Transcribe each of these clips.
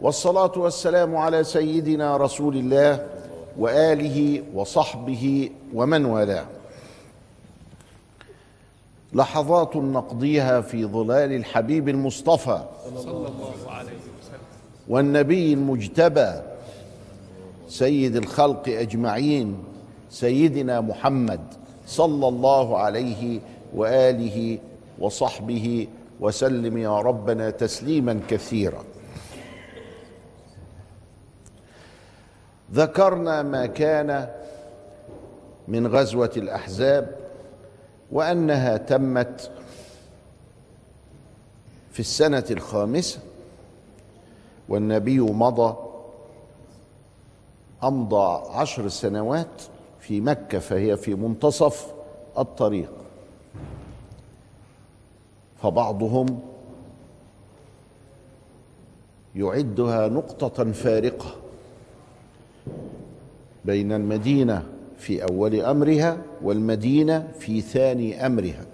والصلاة والسلام على سيدنا رسول الله وآله وصحبه ومن والاه. لحظات نقضيها في ظلال الحبيب المصطفى صلى الله عليه وسلم والنبي المجتبى سيد الخلق أجمعين سيدنا محمد صلى الله عليه وآله وصحبه وسلم يا ربنا تسليما كثيرا. ذكرنا ما كان من غزوة الأحزاب وأنها تمت في السنة الخامسة والنبي مضى أمضى عشر سنوات في مكة فهي في منتصف الطريق. فبعضهم يعدها نقطة فارقة. بين المدينة في أول أمرها والمدينة في ثاني أمرها.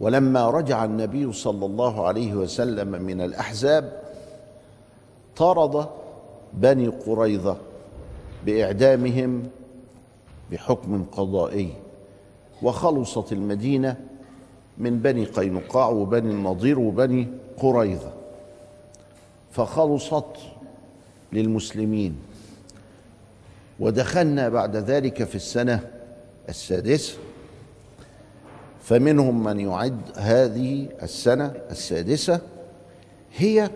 ولما رجع النبي صلى الله عليه وسلم من الأحزاب طرد بني قريظة بإعدامهم بحكم قضائي وخلصت المدينة من بني قينقاع وبني النضير وبني قريظة. فخلصت للمسلمين. ودخلنا بعد ذلك في السنة السادسة فمنهم من يعد هذه السنة السادسة هي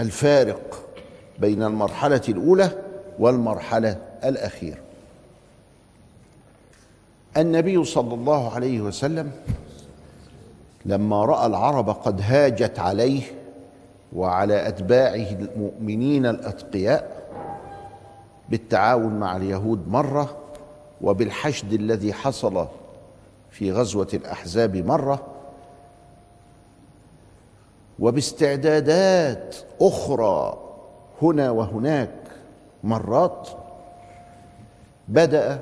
الفارق بين المرحلة الأولى والمرحلة الأخيرة. النبي صلى الله عليه وسلم لما رأى العرب قد هاجت عليه وعلى أتباعه المؤمنين الأتقياء بالتعاون مع اليهود مرة وبالحشد الذي حصل في غزوة الأحزاب مرة وباستعدادات أخرى هنا وهناك مرات بدأ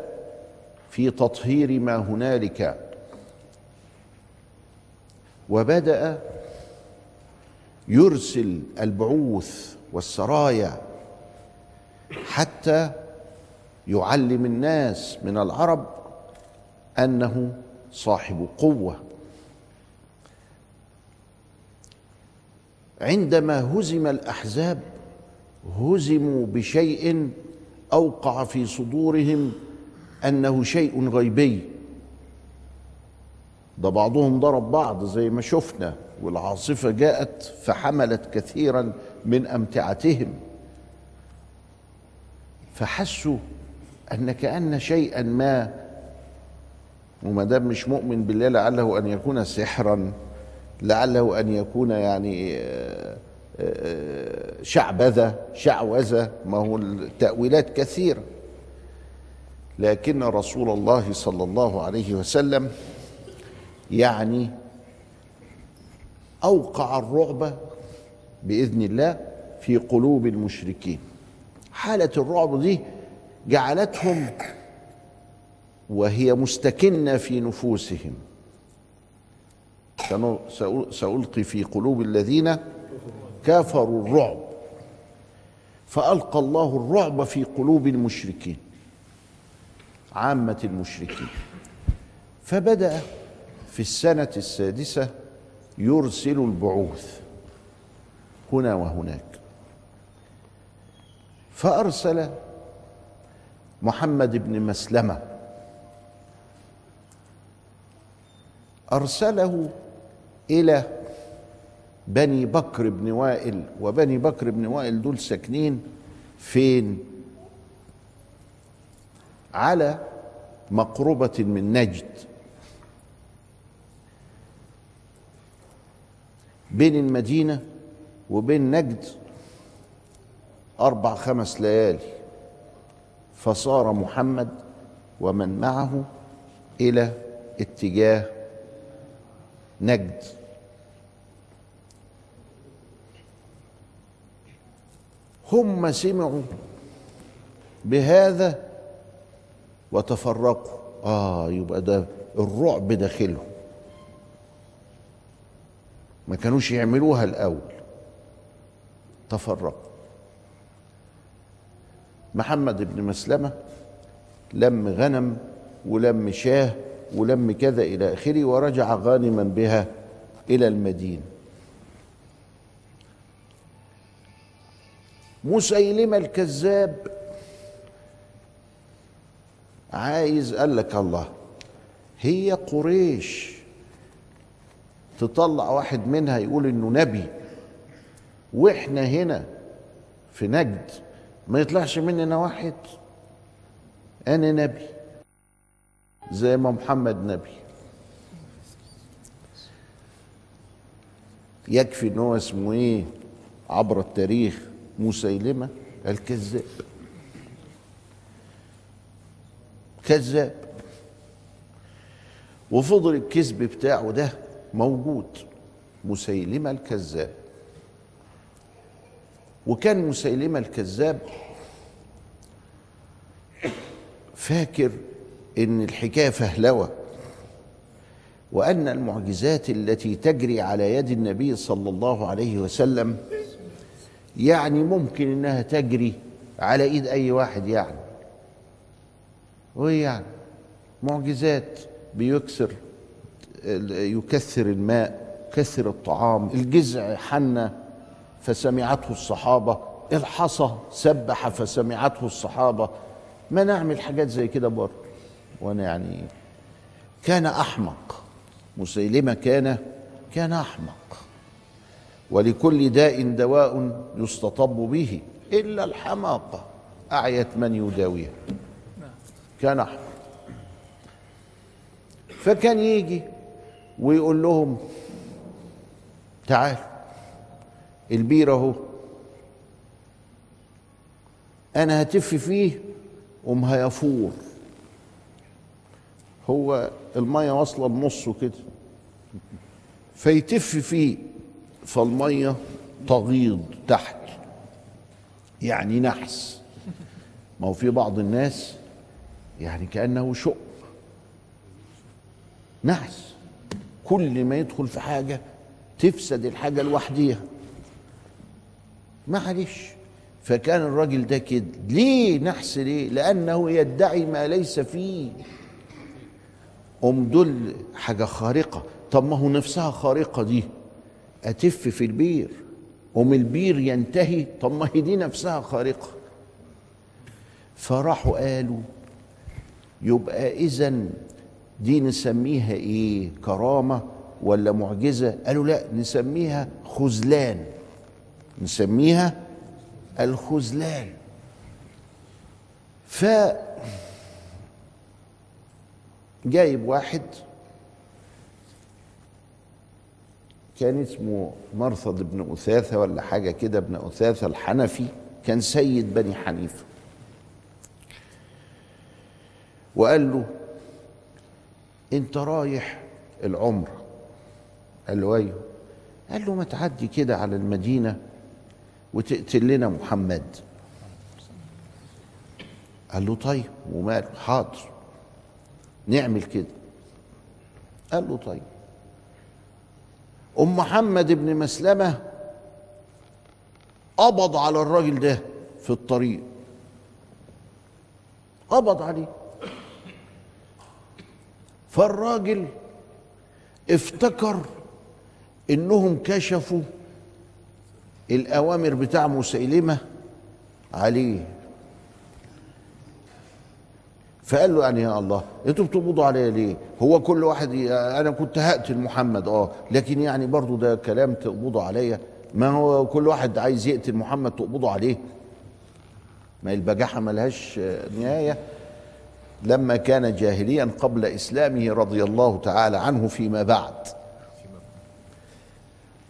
في تطهير ما هنالك وبدأ يرسل البعوث والسرايا حتى يعلم الناس من العرب أنه صاحب قوة. عندما هزم الأحزاب هزموا بشيء أوقع في صدورهم أنه شيء غيبي. ده بعضهم ضرب بعض زي ما شفنا والعاصفة جاءت فحملت كثيرا من أمتعتهم. فحسوا أن كأن شيئا ما وما دام مش مؤمن بالله لعله أن يكون سحرا لعله أن يكون يعني شعبذة شعوذة ما هو التأويلات كثيره لكن رسول الله صلى الله عليه وسلم يعني أوقع الرعب بإذن الله في قلوب المشركين. حالة الرعب دي جعلتهم وهي مستكنة في نفوسهم. سألقي في قلوب الذين كافروا الرعب. فألقى الله الرعب في قلوب المشركين عامة المشركين. فبدأ في السنة السادسة يرسل البعوث هنا وهناك. فأرسل محمد بن مسلمة. أرسله إلى بني بكر بن وائل وبني بكر بن وائل دول ساكنين فين؟ على مقربة من نجد. بين المدينة وبين نجد. أربع خمس ليالي فصار محمد ومن معه إلى اتجاه نجد. هم سمعوا بهذا وتفرقوا. آه يبقى ده الرعب داخلهم. ما كانوش يعملوها الأول. تفرقوا. محمد بن مسلمة لم غنم ولم شاه ولم كذا إلى آخره ورجع غانما بها إلى المدينة. مسيلمة الكذاب عايز قال لك الله هي قريش تطلع واحد منها يقول إنه نبي وإحنا هنا في نجد. ما يطلعش مننا واحد. أنا نبي زي ما محمد نبي. يكفي إن هو اسمه إيه؟ عبر التاريخ مسيلمة الكذاب. كذاب. وفضل الكذب بتاعه ده موجود مسيلمة الكذاب. وكان مسيلمة الكذاب فاكر إن الحكاية فهلوة وأن المعجزات التي تجري على يد النبي صلى الله عليه وسلم يعني ممكن إنها تجري على إيد أي واحد يعني. وايه يعني معجزات بيكسر يكثر الماء يكثر الطعام الجزع حنى فسمعته الصحابة الحصى سبح فسمعته الصحابة. ما نعمل حاجات زي كده برضه. وأنا يعني كان أحمق. مسيلمة كان كان أحمق. ولكل داء دواء يستطب به إلا الحماقة. أعيت من يداويها كان أحمق. فكان يجي ويقول لهم تعالوا البير اهو. أنا هتف فيه قوم هيفور. هو المية واصلة بنصه كده. فيتف فيه فالمية تغيض تحت. يعني نحس. ما هو في بعض الناس يعني كأنه شق نحس. كل ما يدخل في حاجة تفسد الحاجة لوحديها. معلش فكان الراجل ده كده. ليه نحس ليه؟ لأنه يدعي ما ليس فيه. أم دول حاجة خارقة. طب ما هو نفسها خارقة دي. أتف في البير. أم البير ينتهي. طب ما هي دي نفسها خارقة. فراحوا قالوا يبقى إذا دي نسميها إيه؟ كرامة ولا معجزة؟ قالوا لا نسميها خذلان. نسميها الخذلان. ف جايب واحد كان اسمه مرثد بن أثاثة ولا حاجة كده ابن أثاثة الحنفي كان سيد بني حنيفة. وقال له أنت رايح العمرة. قال له أيوه. قال له ما تعدي كده على المدينة وتقتل لنا محمد. قال له طيب وماله؟ حاضر. نعمل كده. قال له طيب. أم محمد بن مسلمة قبض على الراجل ده في الطريق. قبض عليه. فالراجل افتكر إنهم كشفوا الأوامر بتاع مسيلمه عليه فقال له يعني يا الله أنتوا بتقبضوا عليا ليه؟ هو كل واحد أنا كنت هقتل محمد آه لكن يعني برضو ده كلام تقبضوا عليا. ما هو كل واحد عايز يقتل محمد تقبضوا عليه. ما البجاحة ملهاش نهاية. لما كان جاهليا قبل إسلامه رضي الله تعالى عنه فيما بعد.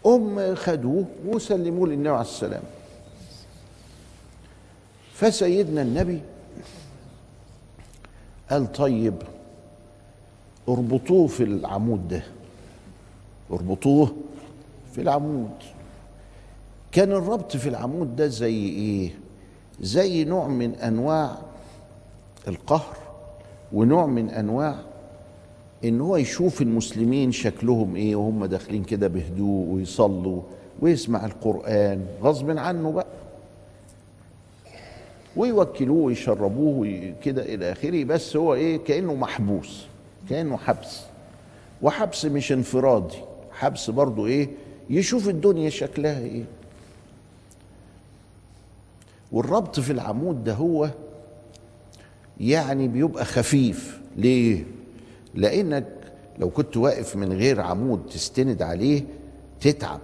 أم خدوه وسلموه للنبي عليه السلام فسيدنا النبي قال طيب اربطوه في العمود ده. اربطوه في العمود. كان الربط في العمود ده زي إيه؟ زي نوع من أنواع القهر ونوع من أنواع إن هو يشوف المسلمين شكلهم إيه وهم داخلين كده بهدوء ويصلوا ويسمع القرآن غصب عنه بقى. ويوكلوه ويشربوه كده إلى آخره بس هو إيه كأنه محبوس كأنه حبس. وحبس مش انفرادي حبس برضو إيه يشوف الدنيا شكلها إيه. والربط في العمود ده هو يعني بيبقى خفيف. ليه؟ لأنك لو كنت واقف من غير عمود تستند عليه تتعب.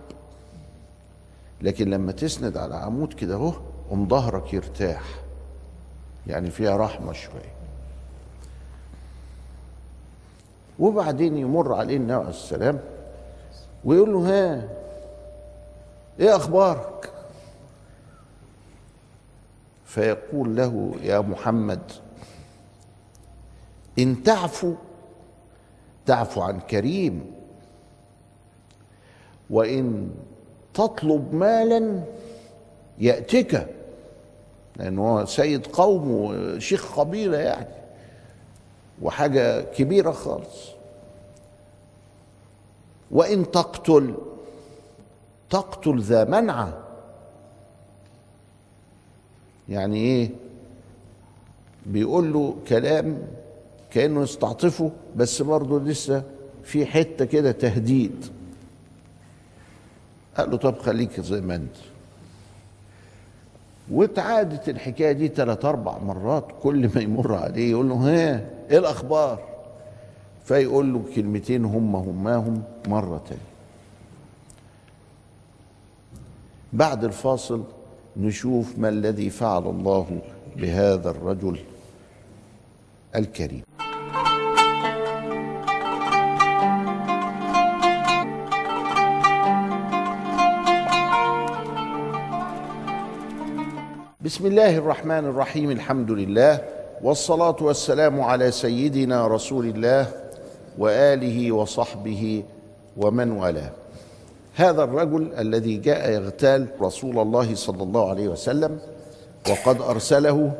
لكن لما تسند على عمود كده اهو قوم ظهرك يرتاح. يعني فيها رحمة شوية. وبعدين يمر عليه النبي عليه السلام ويقول له ها إيه أخبارك؟ فيقول له يا محمد إن تعفو تعفو عن كريم. وإن تطلب مالا يأتيك. لأنه هو سيد قوم وشيخ قبيلة يعني. وحاجة كبيرة خالص. وإن تقتل تقتل ذا منعة. يعني إيه؟ بيقول له كلام كأنه يستعطفه بس برضه لسه في حتة كده تهديد. قال له طب خليك زي ما انت. واتعادت الحكاية دي ثلاث أربع مرات كل ما يمر عليه يقول له ها إيه الأخبار؟ فيقول له كلمتين هم هماهم مرة تانية. بعد الفاصل نشوف ما الذي فعل الله بهذا الرجل الكريم. بسم الله الرحمن الرحيم الحمد لله والصلاة والسلام على سيدنا رسول الله وآله وصحبه ومن والاه. هذا الرجل الذي جاء يغتال رسول الله صلى الله عليه وسلم وقد أرسله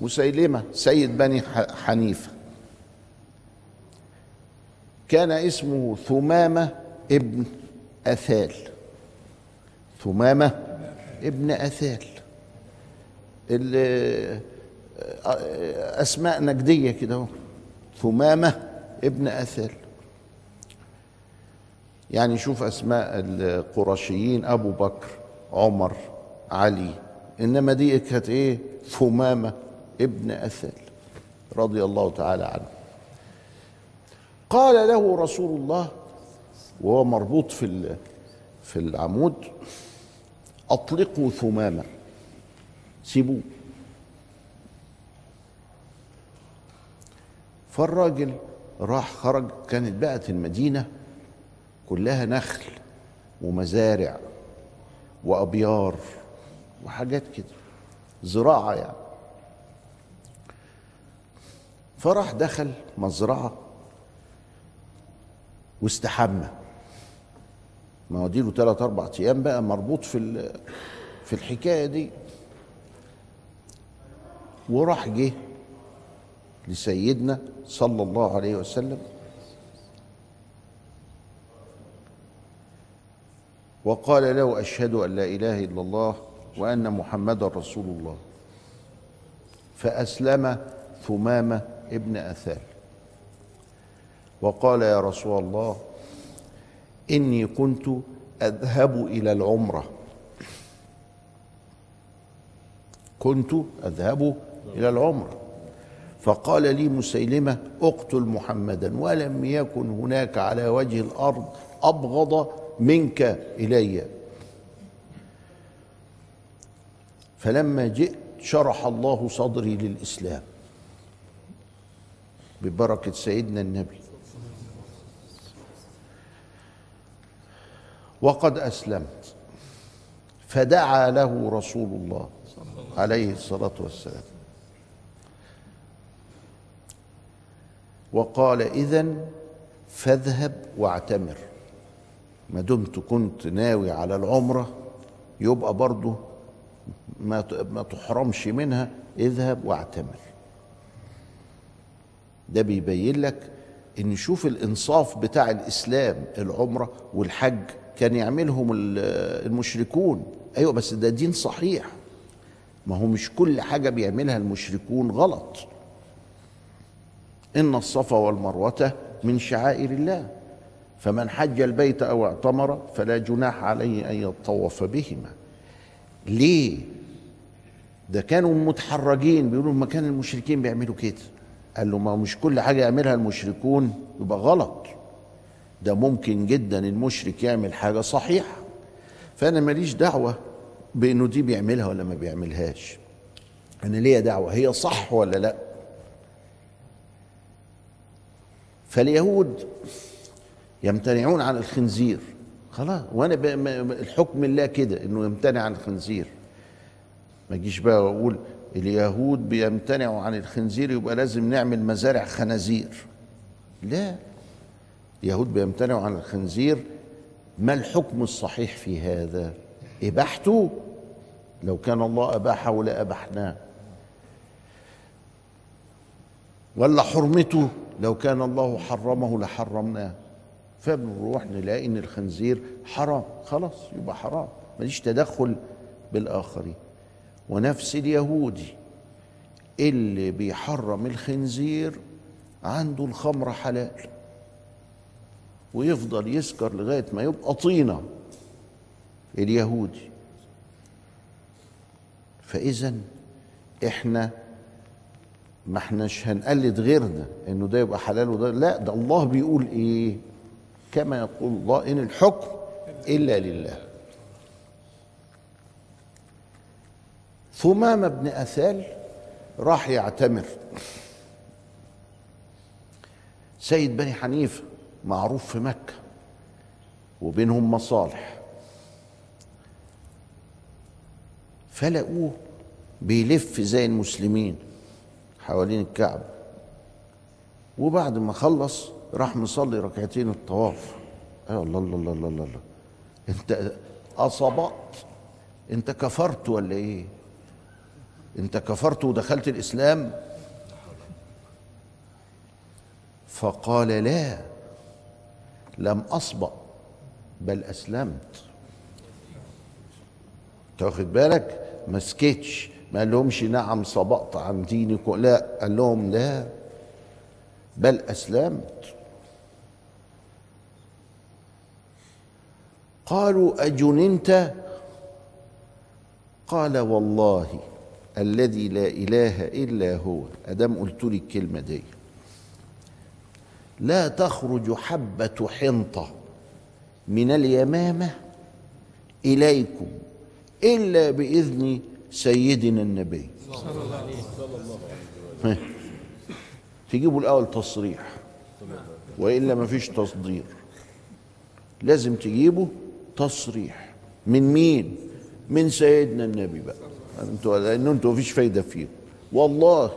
مسيلمة سيد بني حنيفة. كان اسمه ثمامة ابن أثال. ثمامة ابن أثال. أسماء نجدية كده ثمامة ابن آثال. يعني شوف أسماء القرشيين أبو بكر عمر علي. إنما دي كانت إيه؟ ثمامة ابن اثل رضي الله تعالى عنه. قال له رسول الله وهو مربوط في في العمود أطلقوا ثمامة. سيبوه. فالراجل راح خرج كانت بقت المدينة كلها نخل ومزارع وأبيار وحاجات كده زراعة يعني. فراح دخل مزرعة واستحمى. ما هو ثلاث أربع أيام بقى مربوط في في الحكاية دي. وراح جه لسيدنا صلى الله عليه وسلم. وقال له أشهد أن لا إله إلا الله وأن محمدا رسول الله. فأسلم ثمامة ابن أثال. وقال يا رسول الله إني كنت أذهب إلى العمرة. كنت أذهب إلى العمره فقال لي مسيلمة اقتل محمدا ولم يكن هناك على وجه الأرض أبغض منك إلي. فلما جئت شرح الله صدري للإسلام ببركة سيدنا النبي. وقد أسلمت. فدعا له رسول الله عليه الصلاة والسلام. وقال اذا فاذهب واعتمر. ما دمت كنت ناوي على العمرة يبقى برضه ما ما تحرمش منها اذهب واعتمر. ده بيبين لك إن شوف الإنصاف بتاع الإسلام العمرة والحج كان يعملهم المشركون. أيوه بس ده دين صحيح. ما هو مش كل حاجة بيعملها المشركون غلط. إن الصفا والمروة من شعائر الله. فمن حج البيت أو اعتمر فلا جناح عليه أن يطوف بهما. ليه؟ ده كانوا متحرجين بيقولوا ما كان المشركين بيعملوا كده. قال له ما مش كل حاجة يعملها المشركون يبقى غلط. ده ممكن جدا المشرك يعمل حاجة صحيحة. فأنا ماليش دعوة بأنه دي بيعملها ولا ما بيعملهاش. أنا ليا دعوة هي صح ولا لا؟ فاليهود يمتنعون عن الخنزير. خلاص. وأنا الحكم الله كده إنه يمتنع عن الخنزير. ما اجيش بقى وأقول اليهود بيمتنعوا عن الخنزير يبقى لازم نعمل مزارع خنازير. لا. اليهود بيمتنعوا عن الخنزير. ما الحكم الصحيح في هذا؟ إباحته. لو كان الله أباحه لأبحناه. ولا حرمته. لو كان الله حرمه لحرمناه. فبنروح نلاقي ان الخنزير حرام. خلاص يبقى حرام. ماليش تدخل بالآخرين. ونفس اليهودي اللي بيحرم الخنزير عنده الخمر حلال. ويفضل يسكر لغاية ما يبقى طينة. اليهودي. فاذا إحنا ما احناش هنقلد غيرنا إنه ده يبقى حلال وده لا ده الله بيقول إيه؟ كما يقول الله إن الحكم إلا لله. ثمامة بن أثال راح يعتمر. سيد بني حنيفة معروف في مكة وبينهم مصالح. فلقوه بيلف زي المسلمين. حوالين الكعبة وبعد ما خلص راح مصلي ركعتين الطواف. الله الله الله الله الله, الله. أنت اصبت أنت كفرت ولا إيه؟ أنت كفرت ودخلت الإسلام؟ فقال لا لم أصبأ بل أسلمت. تاخد بالك؟ ما سكتش. ما لهمش نعم صبأت عن دينكم. لا قال لهم لا. بل أسلمت. قالوا أجننت؟ قال والله الذي لا إله إلا هو. أدام قلت لي الكلمة دي. لا تخرج حبة حنطة من اليمامة إليكم إلا بإذن سيدنا النبي. صلى الله عليه وسلم تجيبوا الأول تصريح وإلا ما فيش تصدير لازم تجيبوا تصريح. من مين؟ من سيدنا النبي بقى. أنتوا لأن أنتوا مفيش فايدة فيهم والله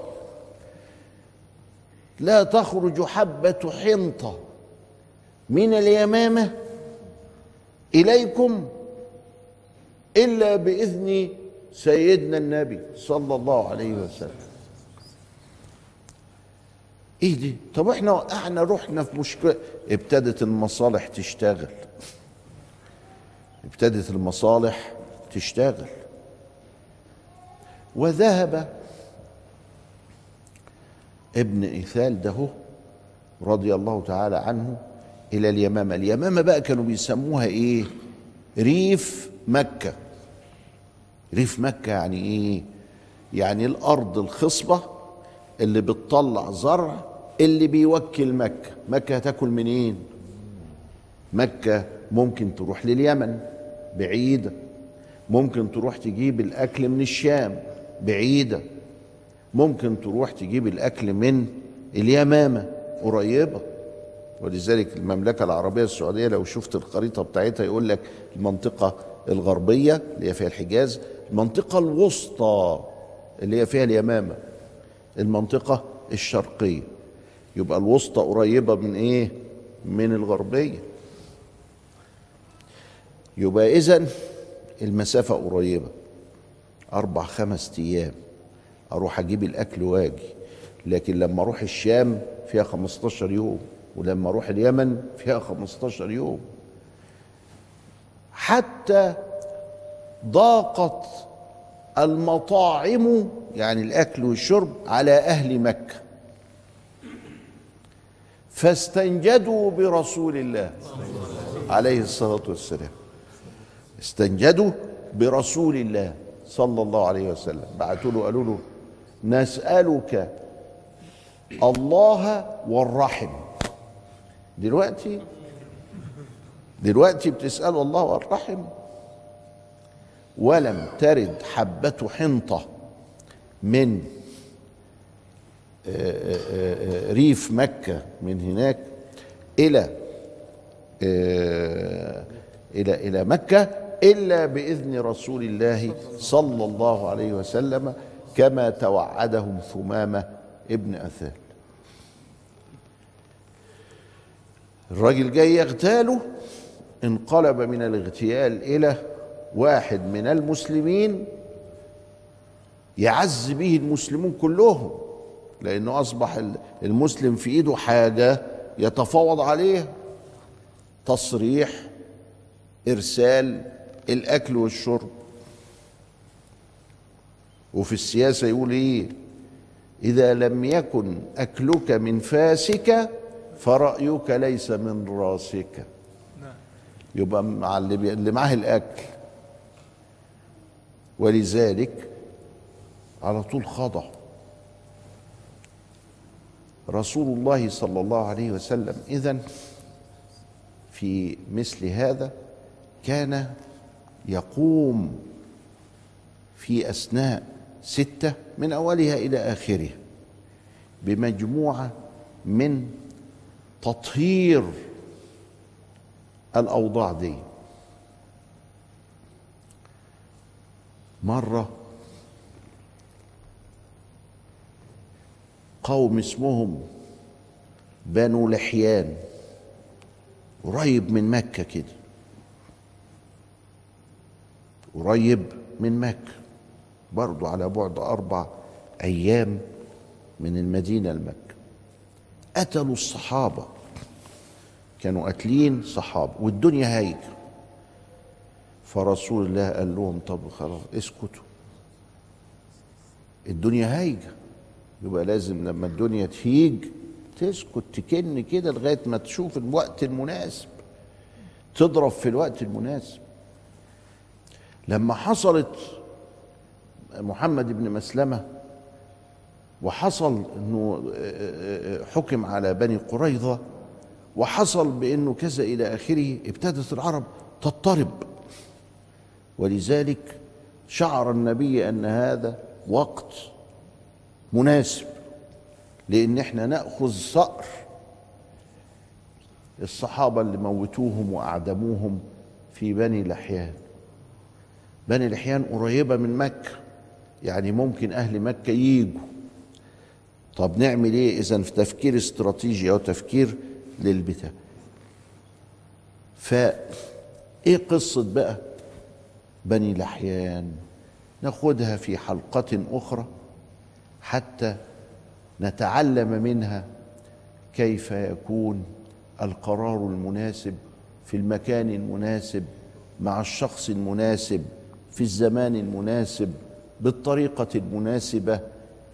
لا تخرج حبة حنطة من اليمامة إليكم إلا بإذن سيدنا النبي صلى الله عليه وسلم. إيه دي؟ طب إحنا إحنا رحنا في مشكلة. ابتدت المصالح تشتغل. ابتدت المصالح تشتغل. وذهب ابن إيثال ده رضي الله تعالى عنه إلى اليمامة. اليمامة بقى كانوا بيسموها إيه؟ ريف مكة. ريف مكة يعني إيه؟ يعني الأرض الخصبة اللي بتطلع زرع اللي بيوكل مكة. مكة هتاكل منين؟ مكة ممكن تروح لليمن بعيدة. ممكن تروح تجيب الأكل من الشام بعيدة. ممكن تروح تجيب الأكل من اليمامة قريبة. ولذلك المملكة العربية السعودية لو شفت الخريطة بتاعتها يقول لك المنطقة الغربية اللي هي فيها الحجاز المنطقة الوسطى اللي هي فيها اليمامة المنطقة الشرقية. يبقى الوسطى قريبة من إيه؟ من الغربية. يبقى إذا المسافة قريبة أربع خمس أيام. أروح أجيب الأكل وأجي. لكن لما أروح الشام فيها 15 يوم ولما أروح اليمن فيها 15 يوم. حتى ضاقت المطاعم يعني الأكل والشرب على أهل مكة. فاستنجدوا برسول الله عليه الصلاة والسلام. استنجدوا برسول الله صلى الله عليه وسلم. بعتوا له قالوا له نسألك الله والرحم. دلوقتي دلوقتي بتسألوا الله والرحم ولم ترد حبة حنطة من ريف مكة من هناك إلى إلى إلى مكة إلا بإذن رسول الله صلى الله عليه وسلم كما توعدهم ثمامة ابن أثال. الراجل جاي يغتاله انقلب من الاغتيال إلى واحد من المسلمين يعز به المسلمون كلهم لأنه أصبح المسلم في إيده حاجة يتفاوض عليها تصريح إرسال الأكل والشرب. وفي السياسة يقول إيه؟ إذا لم يكن أكلك من فاسك فرأيك ليس من راسك. يبقى مع اللي, اللي معاه الأكل. ولذلك على طول خضع. رسول الله صلى الله عليه وسلم إذا في مثل هذا كان يقوم في أثناء ستة من أولها إلى آخرها بمجموعة من تطهير الأوضاع دي. مرة قوم اسمهم بنو لحيان قريب من مكة كده. قريب من مكة برضو على بعد أربع أيام من المدينة لمكة. قتلوا الصحابة. كانوا قاتلين صحابة والدنيا هايجة فرسول الله قال لهم طب خلاص اسكتوا. الدنيا هايجة. يبقى لازم لما الدنيا تهيج تسكت تكن كده لغاية ما تشوف الوقت المناسب. تضرب في الوقت المناسب. لما حصلت محمد بن مسلمة وحصل إنه حكم على بني قريظة وحصل بانه كذا إلى آخره ابتدت العرب تضطرب. ولذلك شعر النبي أن هذا وقت مناسب لأن إحنا نأخذ صقر الصحابة اللي موتوهم وأعدموهم في بني لحيان. بني لحيان قريبة من مكة يعني ممكن أهل مكة ييجوا. طب نعمل إيه إذا في تفكير استراتيجي أو تفكير للبتاع فإيه قصة بقى بني لحيان؟ ناخدها في حلقة أخرى حتى نتعلم منها كيف يكون القرار المناسب في المكان المناسب مع الشخص المناسب في الزمان المناسب بالطريقة المناسبة.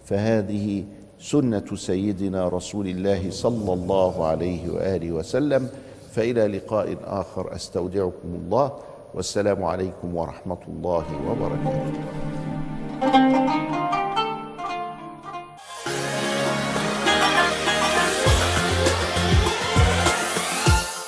فهذه سنة سيدنا رسول الله صلى الله عليه وآله وسلم. فإلى لقاء آخر أستودعكم الله. والسلام عليكم ورحمة الله وبركاته.